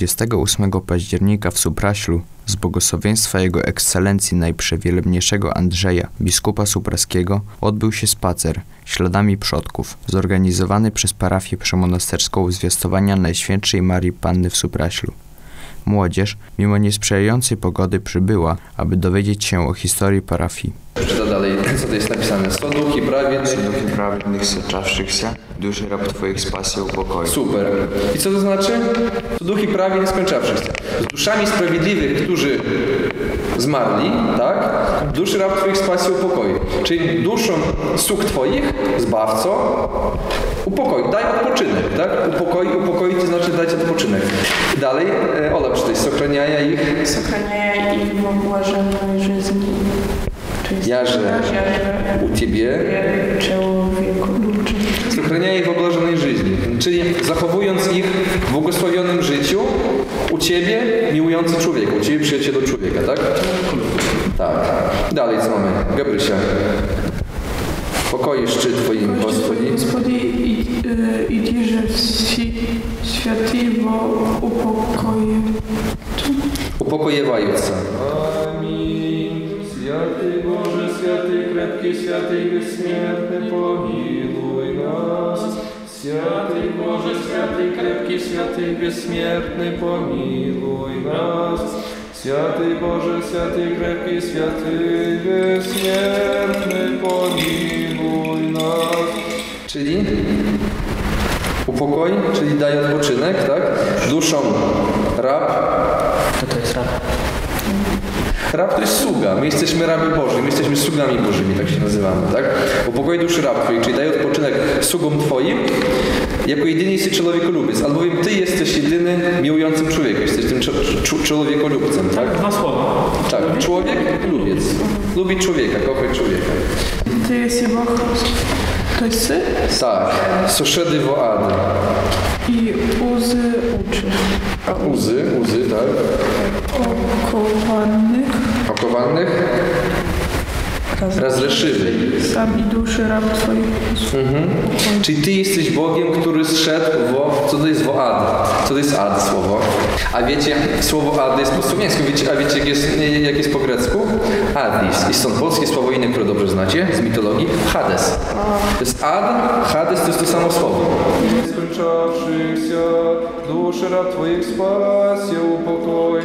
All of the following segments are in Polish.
28 października w Supraślu z błogosławieństwa Jego Ekscelencji Najprzewielebniejszego Andrzeja, biskupa supraskiego, odbył się spacer śladami przodków, zorganizowany przez parafię przemonasterską zwiastowania Najświętszej Marii Panny w Supraślu. Młodzież, mimo niesprzyjającej pogody, przybyła, aby dowiedzieć się o historii parafii co to jest napisane? Sto duch i prawiednych. Sto duch i prawiednych soczawszych się, duszy rab Twoich spasie upokoi. Super. I co to znaczy? Sto duch i prawie nieskończawszych się. Z duszami sprawiedliwych, którzy zmarli, tak? Duszy rab Twoich spasie upokoi. Czyli duszą sług Twoich, Zbawco, upokoi, daj odpoczynek, tak? Upokoi, upokoi to znaczy dać odpoczynek. Dalej, e, Ola, przeczytaj, sochraniaja ich... Sochraniaja ich w obłażonej żyzni. То есть Я же я же u Ciebie człowieku luczy. Сохраняя ich w oblażonej żyzni. Czyli zachowując ich w błogosławionym życiu u Ciebie miłujący człowieka, u Ciebie przyjacielu człowieka, tak? Tak. Dalej co mamy? Gabrysia. Pokoisz czy Twoim Господи. Господи, і- е, іди же всі святи во упокої. Upokojewająca. Аминь. Святый Боже, святый крепкий, святый бессмертный, помилуй нас. Святый Боже, святый крепкий, святый бессмертный, помилуй нас. Святый Боже, святый крепкий, святый бессмертный, помилуй нас. Czyli upokoi, czyli daje odpoczynek, tak? Duszą rab. To to jest Rab to jest sługa. My jesteśmy rabi Boży, my jesteśmy sługami Bożymi, tak się nazywamy, tak? Upokoi duszy rab Twoich, czyli daj odpoczynek sługom Twoim, jako jedyny jesteś człowiekolubiec, albowiem Ty jesteś jedyny miłującym człowiekiem, jesteś tym człowiekolubcem, tak? tak? Dwa słowa. Tak, człowiek i lubiec. Lubić człowieka, kochać człowieka. Ty jesteś Bóg. To jest Sy? Tak, Suszedy Woady. I łzy uczy. A łzy, łzy, tak. Okowanych. Okowanych? razreszywy. сам і душі раб твоїх. Czyli Ty jesteś Bogiem, który zszedł wo... Co to jest woad? Co to jest ad słowo? A wiecie, słowo ad jest po słowiańsku, wiecie, a wiecie jak jest, jak jest po grecku? Adis. I stąd polskie słowo inne, które dobrze znacie z mitologii. Hades. To jest ad, Hades to jest to samo słowo. скончавшихся, души раб Твоих спаси, упокой,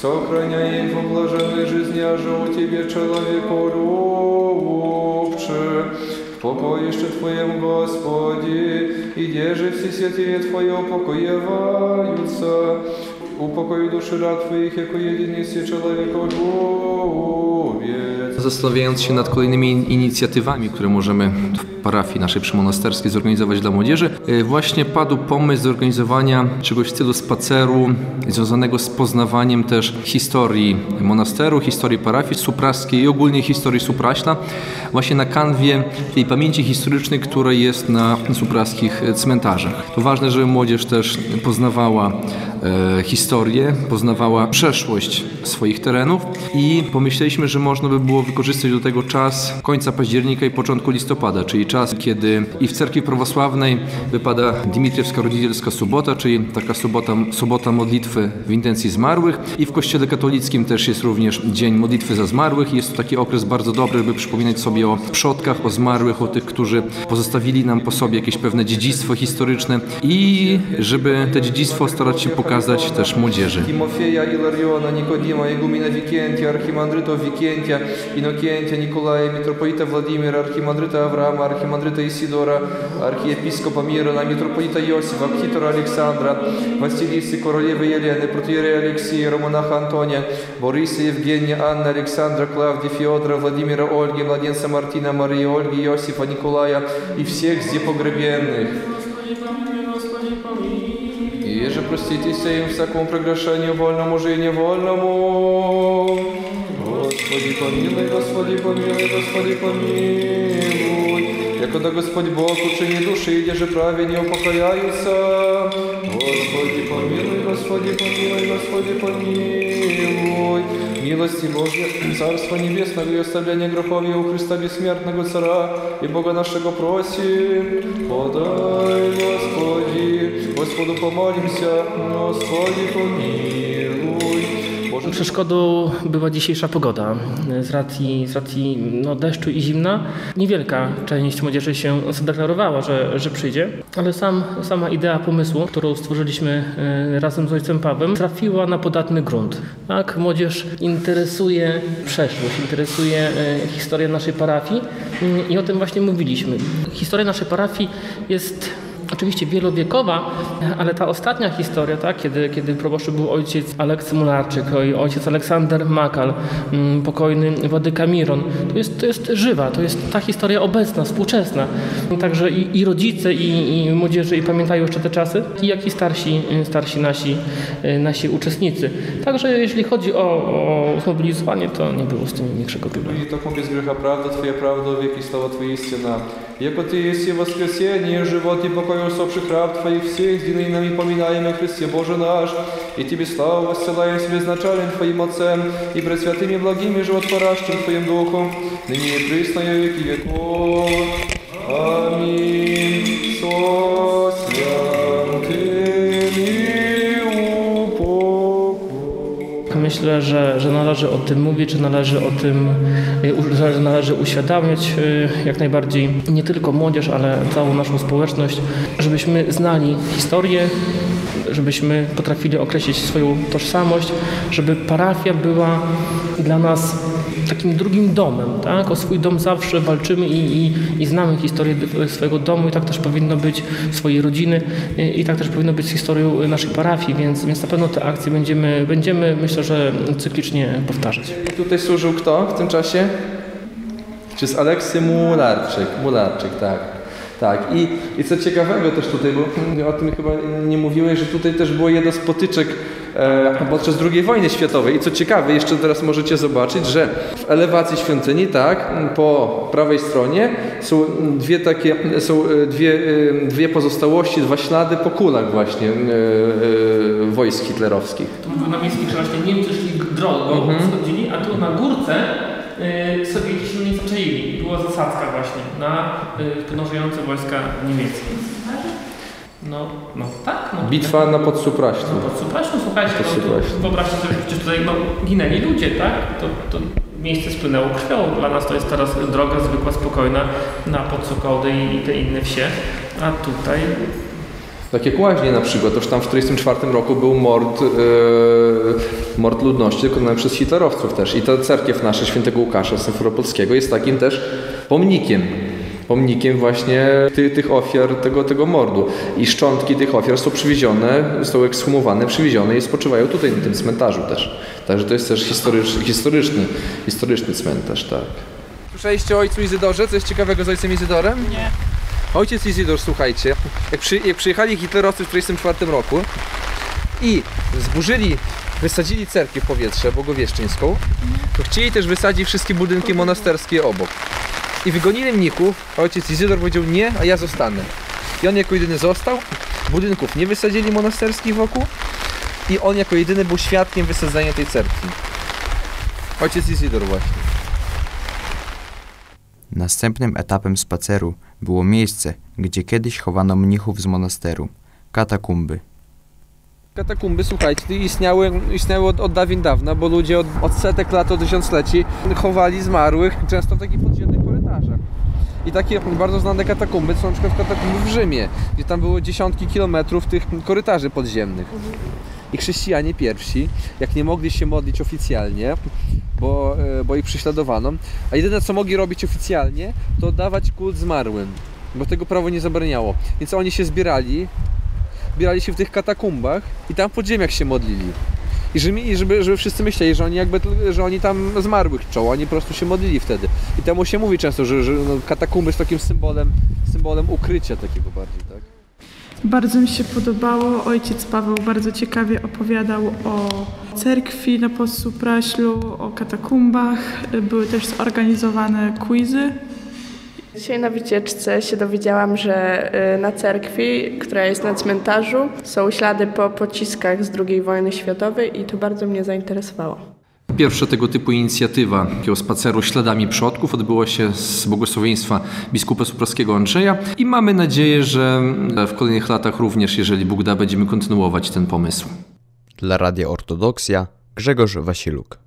сохраняй их в блаженной жизни, а же у Тебе человеку любче. В покое еще Твоем, Господи, и держи все святые Твои упокоеваются. Упокой души раб Твоих, яко единый си человеколюбец. Zastanawiając się nad kolejnymi in- inicjatywami, które możemy w parafii naszej przymonasterskiej zorganizować dla młodzieży, e, właśnie padł pomysł zorganizowania czegoś w stylu spaceru związanego z poznawaniem też historii monasteru, historii parafii supraskiej i ogólnie historii Supraśla, właśnie na kanwie tej pamięci historycznej, która jest na supraskich cmentarzach. To ważne, żeby młodzież też poznawała e, historię, poznawała przeszłość swoich terenów i pomyśleliśmy, że można by było wykorzystać do tego czas końca października i początku listopada, czyli czas, kiedy i w cerkwi prawosławnej wypada Dimitriewska Rodzicielska Sobota, czyli taka sobota, sobota modlitwy w intencji zmarłych i w kościele katolickim też jest również Dzień Modlitwy za Zmarłych. Jest to taki okres bardzo dobry, by przypominać sobie o przodkach, o zmarłych, o tych, którzy pozostawili nam po sobie jakieś pewne dziedzictwo historyczne i żeby to dziedzictwo starać się pokazać też młodzieży. Timofeja, Ilariona, Nikodima, Igumina Wikientia, Archimandryto Wikientia i Иннокентия, Николая, митрополита Владимира, архимандрита Авраама, архимандрита Исидора, архиепископа Мирона, митрополита Иосифа, Ктитора Александра, Василисы, королевы Елены, протеерея Алексея, Романаха Антония, Бориса, Евгения, Анны, Александра, Клавдия, Феодора, Владимира, Ольги, младенца Мартина, Марии, Ольги, Иосифа, Николая и всех здесь погребенных. И же проститесь им всякому прегрешению вольному же и невольному. Господи помилуй, Господи помилуй, Господи помилуй. Якода Господь Бог учини души, где же праве не упокояются. Господи помилуй, Господи помилуй, Господи помилуй. Милости Божьей, Царство Небесного и оставление грехов у Христа Бессмертного Цара и Бога нашего просим. Подай, Господи, Господу помолимся, Господи помилуй. Może... Przeszkodą była dzisiejsza pogoda. Z racji, z racji no, deszczu i zimna niewielka część młodzieży się zadeklarowała, że, że przyjdzie, ale sam, sama idea pomysłu, którą stworzyliśmy e, razem z ojcem Pawłem, trafiła na podatny grunt. Tak, młodzież interesuje przeszłość, interesuje e, historię naszej parafii mm, i o tym właśnie mówiliśmy. Historia naszej parafii jest oczywiście wielowiekowa, ale ta ostatnia historia, tak, kiedy, kiedy proboszczem był ojciec Aleksy Mularczyk i ojciec Aleksander Makal, mm, pokojny Władyka Miron, to jest, to jest żywa, to jest ta historia obecna, współczesna. Także i, i rodzice, i, i młodzieży i pamiętają jeszcze te czasy, i jak i starsi, starsi nasi, nasi uczestnicy. Także jeśli chodzi o, o zmobilizowanie, to nie było z tym większego problemu. И так без греха правда Твоя правда, веки слава Твоя истина. Яко Ты есть и воскресение, живот и покой усопших раб Твоих всех, единый нами поминаемый Христе Боже наш, и Тебе славу воссылаем с безначален Твоим Отцем и пресвятыми благими животворящим Твоим Духом, ныне и присно и веки веков. Аминь. Myślę, że, że należy o tym mówić, że należy o tym, y, że należy uświadamiać y, jak najbardziej nie tylko młodzież, ale całą naszą społeczność, żebyśmy znali historię, żebyśmy potrafili określić swoją tożsamość, żeby parafia była dla nas takim drugim domem, tak? O swój dom zawsze walczymy i, i, i znamy historię swojego domu i tak też powinno być swojej rodziny y, i tak też powinno być z historią naszej parafii, więc, więc na pewno te akcje będziemy, będziemy myślę, że cyklicznie powtarzać. I tutaj służył kto w tym czasie? Czy z Aleksy Mularczyk? Mularczyk, tak. Tak. I, I co ciekawego też tutaj, bo o tym chyba nie mówiłeś, że tutaj też było jedno z potyczek podczas II wojny światowej. I co ciekawe, jeszcze teraz możecie zobaczyć, że w elewacji świątyni, tak, po prawej stronie są dwie takie, są e, dwie, e, dwie pozostałości, dwa ślady po kulach właśnie e, e, wojsk hitlerowskich. Tu na miejskiej właśnie Niemcy szli drogą, schodzili, a tu na górce Sowieci się nie zaczaili. Była zasadzka właśnie na podążające wojska niemieckie. No, no tak. No, Bitwa na Podsupraślu. No to super, no, słuchajcie, no, Podsupraślu. to wyobraźcie sobie, przecież tutaj no, ginęli ludzie, tak? To, to miejsce spłynęło krwią. Dla nas to jest teraz droga zwykła, spokojna na Podsokołdę i, i te inne wsie. A tutaj Tak jak Łaźnie na przykład, toż tam w 1944 roku był mord, e, mord ludności dokonany przez hitlerowców też. I ta cerkiew nasza świętego Łukasza Symferopolskiego jest takim też pomnikiem. Pomnikiem właśnie ty, tych ofiar tego, tego mordu. I szczątki tych ofiar są przywiezione, są ekshumowane, przywiezione i spoczywają tutaj na tym cmentarzu też. Także to jest też historyczny, historyczny, historyczny cmentarz, tak. Słyszeliście o ojcu Izydorze? Co jest ciekawego z ojcem Izydorem? Nie. Ojciec Izydor, słuchajcie, jak, przy, jak przyjechali hitlerowcy w 1944 roku i zburzyli, wysadzili cerkiew w powietrze bogowieszczyńską, to chcieli też wysadzić wszystkie budynki monasterskie obok. I wygonili mnichów, a ojciec Izydor powiedział nie, a ja zostanę. I on jako jedyny został, budynków nie wysadzili monasterskich wokół i on jako jedyny był świadkiem wysadzania tej cerkwi. Ojciec Izydor właśnie. Następnym etapem spaceru było miejsce, gdzie kiedyś chowano mnichów z monasteru katakumby. Katakumby, słuchajcie, istniały, istniały od, od dawien dawna, bo ludzie od, od setek lat, od tysiącleci chowali zmarłych często w takich podziemnych I takie bardzo znane katakumby są na przykład katakumby w Rzymie, gdzie tam było dziesiątki kilometrów tych korytarzy podziemnych. I chrześcijanie pierwsi, jak nie mogli się modlić oficjalnie, bo, e, bo ich prześladowano, a jedyne co mogli robić oficjalnie, to dawać kult zmarłym, bo tego prawo nie zabraniało. Więc oni się zbierali, zbierali się w tych katakumbach i tam w podziemiach się modlili. I żeby, i żeby, żeby wszyscy myśleli, że oni jakby, że oni tam zmarłych czczą, oni po prostu się modlili wtedy. I temu się mówi często, że, że no, katakumby jest takim symbolem, symbolem ukrycia takiego bardziej, tak? Bardzo mi się podobało. Ojciec Paweł bardzo ciekawie opowiadał o cerkwi na Podsupraślu, o katakumbach. Były też zorganizowane quizy Dzisiaj na wycieczce się dowiedziałam, że y, na cerkwi, która jest na cmentarzu, są ślady po pociskach z II wojny światowej i to bardzo mnie zainteresowało. Pierwsza tego typu inicjatywa takiego spaceru śladami przodków odbyła się z błogosławieństwa biskupa supraskiego Andrzeja i mamy nadzieję, że w kolejnych latach również, jeżeli Bóg da, będziemy kontynuować ten pomysł. Dla Radia Ortodoksja Grzegorz Wasiluk.